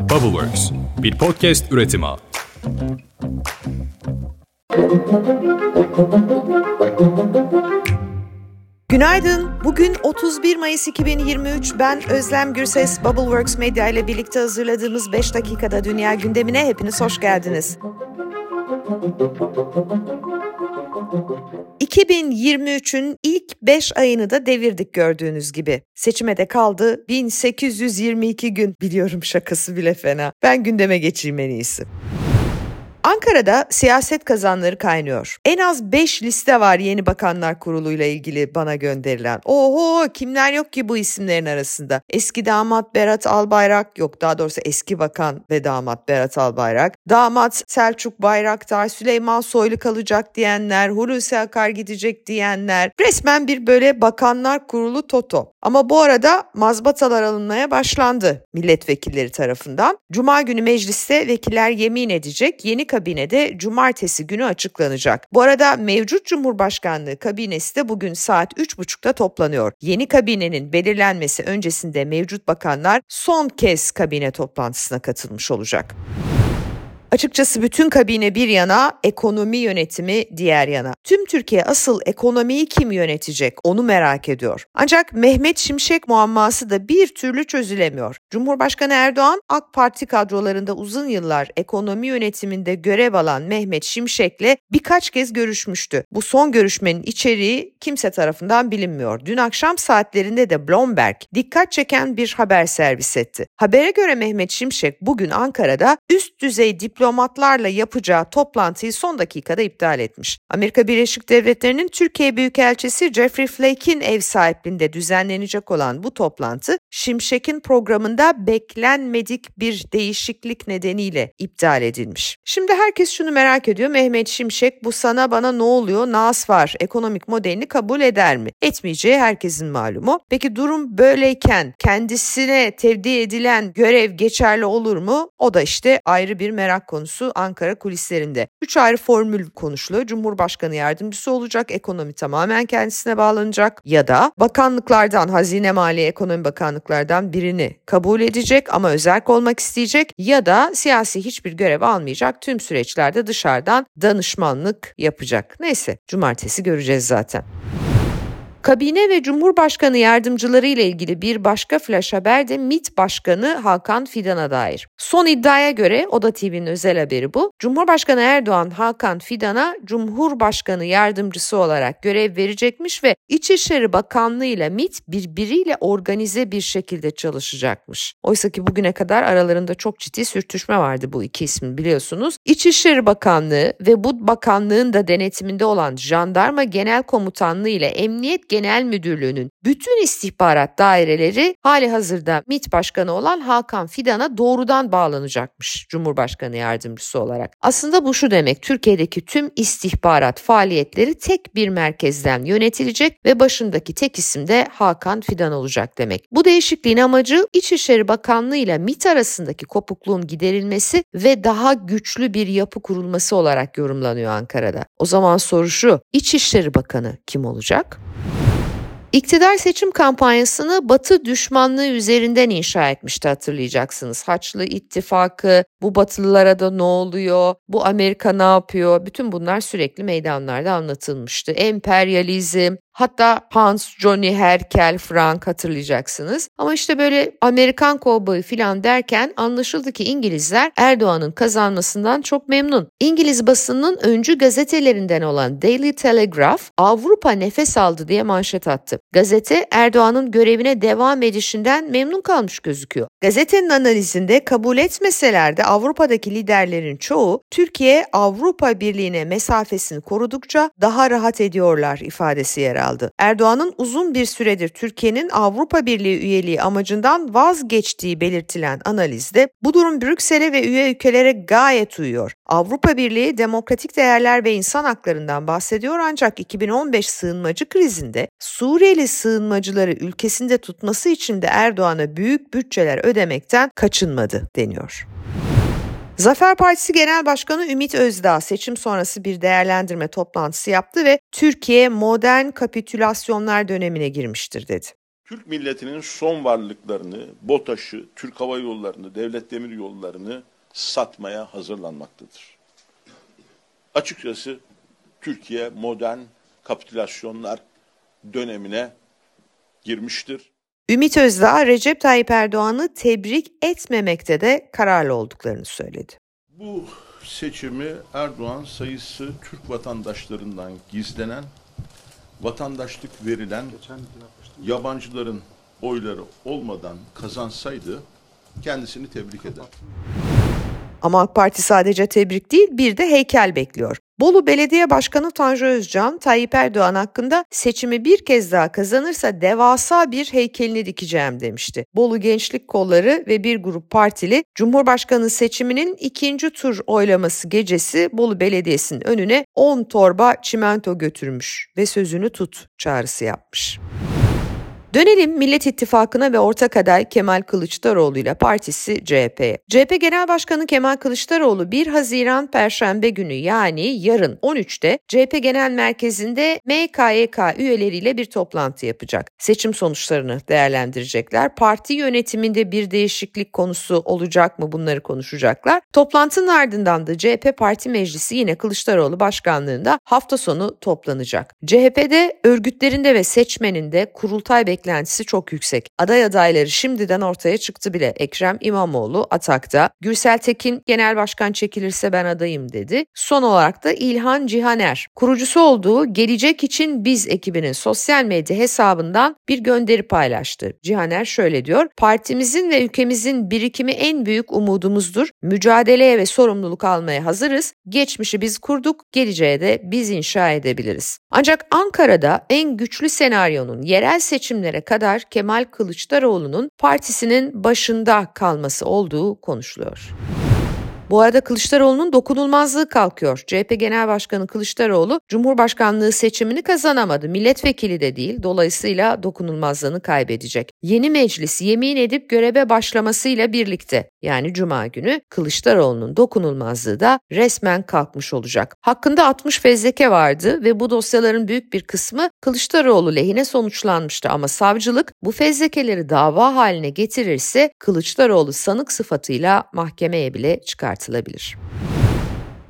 Bubbleworks, bir podcast üretimi. Günaydın. Bugün 31 Mayıs 2023. Ben Özlem Gürses. Bubbleworks Medya ile birlikte hazırladığımız 5 dakikada dünya gündemine hepiniz hoş geldiniz. 2023'ün ilk 5 ayını da devirdik gördüğünüz gibi. Seçime de kaldı 1822 gün. Biliyorum şakası bile fena. Ben gündeme geçeyim en iyisi. Ankara'da siyaset kazanları kaynıyor. En az 5 liste var yeni bakanlar kuruluyla ilgili bana gönderilen. Oho kimler yok ki bu isimlerin arasında. Eski damat Berat Albayrak yok daha doğrusu eski bakan ve damat Berat Albayrak. Damat Selçuk Bayraktar, Süleyman Soylu kalacak diyenler, Hulusi Akar gidecek diyenler. Resmen bir böyle bakanlar kurulu toto. Ama bu arada mazbatalar alınmaya başlandı milletvekilleri tarafından. Cuma günü mecliste vekiller yemin edecek. Yeni kabinede cumartesi günü açıklanacak. Bu arada mevcut Cumhurbaşkanlığı kabinesi de bugün saat 3.30'da toplanıyor. Yeni kabinenin belirlenmesi öncesinde mevcut bakanlar son kez kabine toplantısına katılmış olacak. Açıkçası bütün kabine bir yana, ekonomi yönetimi diğer yana. Tüm Türkiye asıl ekonomiyi kim yönetecek onu merak ediyor. Ancak Mehmet Şimşek muamması da bir türlü çözülemiyor. Cumhurbaşkanı Erdoğan AK Parti kadrolarında uzun yıllar ekonomi yönetiminde görev alan Mehmet Şimşek'le birkaç kez görüşmüştü. Bu son görüşmenin içeriği kimse tarafından bilinmiyor. Dün akşam saatlerinde de Bloomberg dikkat çeken bir haber servis etti. Habere göre Mehmet Şimşek bugün Ankara'da üst düzey diplomatik diplomatlarla yapacağı toplantıyı son dakikada iptal etmiş. Amerika Birleşik Devletleri'nin Türkiye Büyükelçisi Jeffrey Flake'in ev sahipliğinde düzenlenecek olan bu toplantı Şimşek'in programında beklenmedik bir değişiklik nedeniyle iptal edilmiş. Şimdi herkes şunu merak ediyor. Mehmet Şimşek bu sana bana ne oluyor? Nas var. Ekonomik modelini kabul eder mi? Etmeyeceği herkesin malumu. Peki durum böyleyken kendisine tevdi edilen görev geçerli olur mu? O da işte ayrı bir merak konusu Ankara kulislerinde. Üç ayrı formül konuşuluyor. Cumhurbaşkanı yardımcısı olacak, ekonomi tamamen kendisine bağlanacak ya da bakanlıklardan, Hazine Maliye Ekonomi Bakanlıklardan birini kabul edecek ama özerk olmak isteyecek ya da siyasi hiçbir görev almayacak tüm süreçlerde dışarıdan danışmanlık yapacak. Neyse cumartesi göreceğiz zaten. Kabine ve Cumhurbaşkanı yardımcıları ile ilgili bir başka flash haber de MİT Başkanı Hakan Fidan'a dair. Son iddiaya göre Oda TV'nin özel haberi bu. Cumhurbaşkanı Erdoğan Hakan Fidan'a Cumhurbaşkanı yardımcısı olarak görev verecekmiş ve İçişleri Bakanlığı ile MİT birbiriyle organize bir şekilde çalışacakmış. Oysa ki bugüne kadar aralarında çok ciddi sürtüşme vardı bu iki ismin biliyorsunuz. İçişleri Bakanlığı ve bu bakanlığın da denetiminde olan Jandarma Genel Komutanlığı ile Emniyet Genel Müdürlüğü'nün bütün istihbarat daireleri hali hazırda MİT Başkanı olan Hakan Fidan'a doğrudan bağlanacakmış Cumhurbaşkanı yardımcısı olarak. Aslında bu şu demek Türkiye'deki tüm istihbarat faaliyetleri tek bir merkezden yönetilecek ve başındaki tek isim de Hakan Fidan olacak demek. Bu değişikliğin amacı İçişleri Bakanlığı ile MİT arasındaki kopukluğun giderilmesi ve daha güçlü bir yapı kurulması olarak yorumlanıyor Ankara'da. O zaman soru şu, İçişleri Bakanı kim olacak? İktidar seçim kampanyasını Batı düşmanlığı üzerinden inşa etmişti hatırlayacaksınız. Haçlı ittifakı, bu Batılılara da ne oluyor, bu Amerika ne yapıyor, bütün bunlar sürekli meydanlarda anlatılmıştı. Emperyalizm, Hatta Hans, Johnny, Herkel, Frank hatırlayacaksınız. Ama işte böyle Amerikan kovboyu filan derken anlaşıldı ki İngilizler Erdoğan'ın kazanmasından çok memnun. İngiliz basınının öncü gazetelerinden olan Daily Telegraph Avrupa nefes aldı diye manşet attı. Gazete Erdoğan'ın görevine devam edişinden memnun kalmış gözüküyor. Gazetenin analizinde kabul etmeseler de Avrupa'daki liderlerin çoğu Türkiye Avrupa Birliği'ne mesafesini korudukça daha rahat ediyorlar ifadesi yer aldı. Erdoğan'ın uzun bir süredir Türkiye'nin Avrupa Birliği üyeliği amacından vazgeçtiği belirtilen analizde bu durum Brüksel'e ve üye ülkelere gayet uyuyor. Avrupa Birliği demokratik değerler ve insan haklarından bahsediyor ancak 2015 sığınmacı krizinde Suriyeli sığınmacıları ülkesinde tutması için de Erdoğan'a büyük bütçeler ödemekten kaçınmadı deniyor. Zafer Partisi Genel Başkanı Ümit Özdağ seçim sonrası bir değerlendirme toplantısı yaptı ve Türkiye modern kapitülasyonlar dönemine girmiştir dedi. Türk milletinin son varlıklarını, BOTAŞ'ı, Türk Hava Yolları'nı, Devlet Demir Yolları'nı satmaya hazırlanmaktadır. Açıkçası Türkiye modern kapitülasyonlar dönemine girmiştir. Ümit Özdağ, Recep Tayyip Erdoğan'ı tebrik etmemekte de kararlı olduklarını söyledi. Bu seçimi Erdoğan sayısı Türk vatandaşlarından gizlenen, vatandaşlık verilen yabancıların oyları olmadan kazansaydı kendisini tebrik eder. Ama AK Parti sadece tebrik değil bir de heykel bekliyor. Bolu Belediye Başkanı Tanju Özcan, Tayyip Erdoğan hakkında seçimi bir kez daha kazanırsa devasa bir heykelini dikeceğim demişti. Bolu Gençlik Kolları ve bir grup partili Cumhurbaşkanı seçiminin ikinci tur oylaması gecesi Bolu Belediyesi'nin önüne 10 torba çimento götürmüş ve sözünü tut çağrısı yapmış. Dönelim Millet İttifakı'na ve ortak aday Kemal Kılıçdaroğlu ile partisi CHP'ye. CHP Genel Başkanı Kemal Kılıçdaroğlu 1 Haziran Perşembe günü yani yarın 13'te CHP Genel Merkezi'nde MKYK üyeleriyle bir toplantı yapacak. Seçim sonuçlarını değerlendirecekler. Parti yönetiminde bir değişiklik konusu olacak mı bunları konuşacaklar. Toplantının ardından da CHP Parti Meclisi yine Kılıçdaroğlu başkanlığında hafta sonu toplanacak. CHP'de örgütlerinde ve seçmeninde kurultay beklentisi beklentisi çok yüksek. Aday adayları şimdiden ortaya çıktı bile. Ekrem İmamoğlu atakta, Gürsel Tekin genel başkan çekilirse ben adayım dedi. Son olarak da İlhan Cihaner, kurucusu olduğu Gelecek için Biz ekibinin sosyal medya hesabından bir gönderi paylaştı. Cihaner şöyle diyor, partimizin ve ülkemizin birikimi en büyük umudumuzdur. Mücadeleye ve sorumluluk almaya hazırız. Geçmişi biz kurduk, geleceğe de biz inşa edebiliriz. Ancak Ankara'da en güçlü senaryonun yerel seçimlere seçimlere kadar Kemal Kılıçdaroğlu'nun partisinin başında kalması olduğu konuşuluyor. Bu arada Kılıçdaroğlu'nun dokunulmazlığı kalkıyor. CHP Genel Başkanı Kılıçdaroğlu Cumhurbaşkanlığı seçimini kazanamadı. Milletvekili de değil. Dolayısıyla dokunulmazlığını kaybedecek. Yeni meclis yemin edip göreve başlamasıyla birlikte yani cuma günü Kılıçdaroğlu'nun dokunulmazlığı da resmen kalkmış olacak. Hakkında 60 fezleke vardı ve bu dosyaların büyük bir kısmı Kılıçdaroğlu lehine sonuçlanmıştı ama savcılık bu fezlekeleri dava haline getirirse Kılıçdaroğlu sanık sıfatıyla mahkemeye bile çıkartılabilir.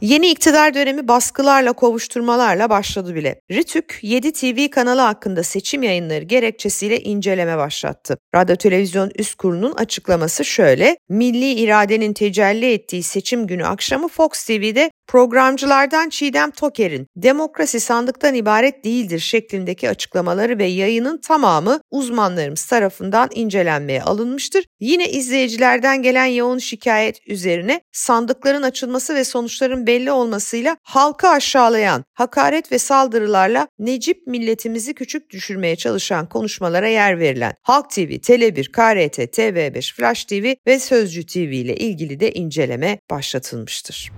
Yeni iktidar dönemi baskılarla kovuşturmalarla başladı bile. Ritük 7 TV kanalı hakkında seçim yayınları gerekçesiyle inceleme başlattı. Radyo Televizyon Üst Kurulu'nun açıklaması şöyle, milli iradenin tecelli ettiği seçim günü akşamı Fox TV'de Programcılardan Çiğdem Toker'in demokrasi sandıktan ibaret değildir şeklindeki açıklamaları ve yayının tamamı uzmanlarımız tarafından incelenmeye alınmıştır. Yine izleyicilerden gelen yoğun şikayet üzerine sandıkların açılması ve sonuçların belli olmasıyla halkı aşağılayan, hakaret ve saldırılarla Necip milletimizi küçük düşürmeye çalışan konuşmalara yer verilen Halk TV, Tele1, KRT, TV5, Flash TV ve Sözcü TV ile ilgili de inceleme başlatılmıştır.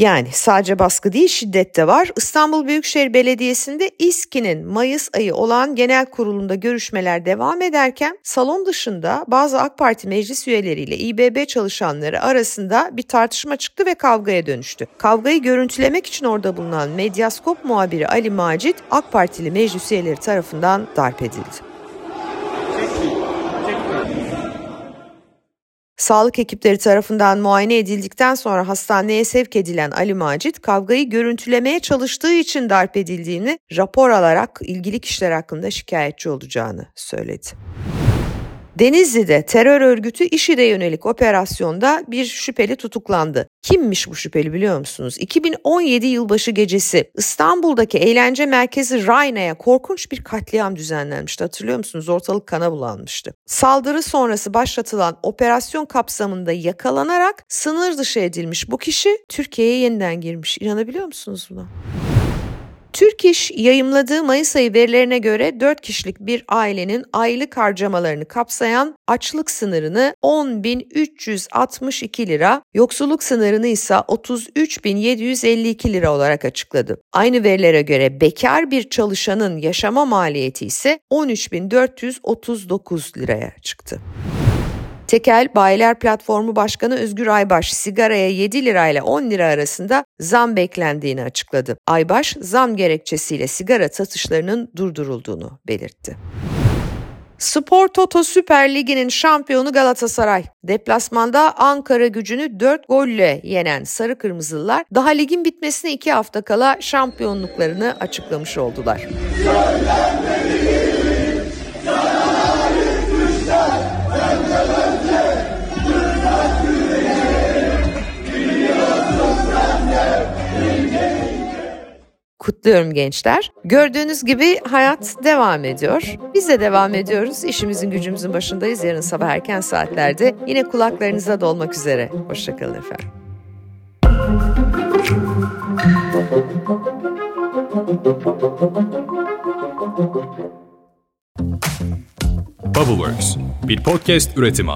Yani sadece baskı değil şiddet de var. İstanbul Büyükşehir Belediyesi'nde İSKİ'nin Mayıs ayı olan genel kurulunda görüşmeler devam ederken salon dışında bazı AK Parti meclis üyeleriyle İBB çalışanları arasında bir tartışma çıktı ve kavgaya dönüştü. Kavgayı görüntülemek için orada bulunan Medyaskop muhabiri Ali Macit AK Partili meclis üyeleri tarafından darp edildi. Sağlık ekipleri tarafından muayene edildikten sonra hastaneye sevk edilen Ali Macit kavgayı görüntülemeye çalıştığı için darp edildiğini rapor alarak ilgili kişiler hakkında şikayetçi olacağını söyledi. Denizli'de terör örgütü IŞİD'e yönelik operasyonda bir şüpheli tutuklandı. Kimmiş bu şüpheli biliyor musunuz? 2017 yılbaşı gecesi İstanbul'daki eğlence merkezi Rayna'ya korkunç bir katliam düzenlenmişti. Hatırlıyor musunuz? Ortalık kana bulanmıştı. Saldırı sonrası başlatılan operasyon kapsamında yakalanarak sınır dışı edilmiş bu kişi Türkiye'ye yeniden girmiş. İnanabiliyor musunuz buna? Türk İş yayımladığı Mayıs ayı verilerine göre 4 kişilik bir ailenin aylık harcamalarını kapsayan açlık sınırını 10.362 lira, yoksulluk sınırını ise 33.752 lira olarak açıkladı. Aynı verilere göre bekar bir çalışanın yaşama maliyeti ise 13.439 liraya çıktı. Tekel Bayiler Platformu Başkanı Özgür Aybaş sigaraya 7 lira ile 10 lira arasında zam beklendiğini açıkladı. Aybaş zam gerekçesiyle sigara satışlarının durdurulduğunu belirtti. Spor Toto Süper Ligi'nin şampiyonu Galatasaray. Deplasmanda Ankara gücünü 4 golle yenen Sarı Kırmızılılar daha ligin bitmesine 2 hafta kala şampiyonluklarını açıklamış oldular. Kutluyorum gençler. Gördüğünüz gibi hayat devam ediyor. Biz de devam ediyoruz. İşimizin gücümüzün başındayız. Yarın sabah erken saatlerde yine kulaklarınıza dolmak üzere. Hoşçakalın efendim. Bubbleworks bir podcast üretimi.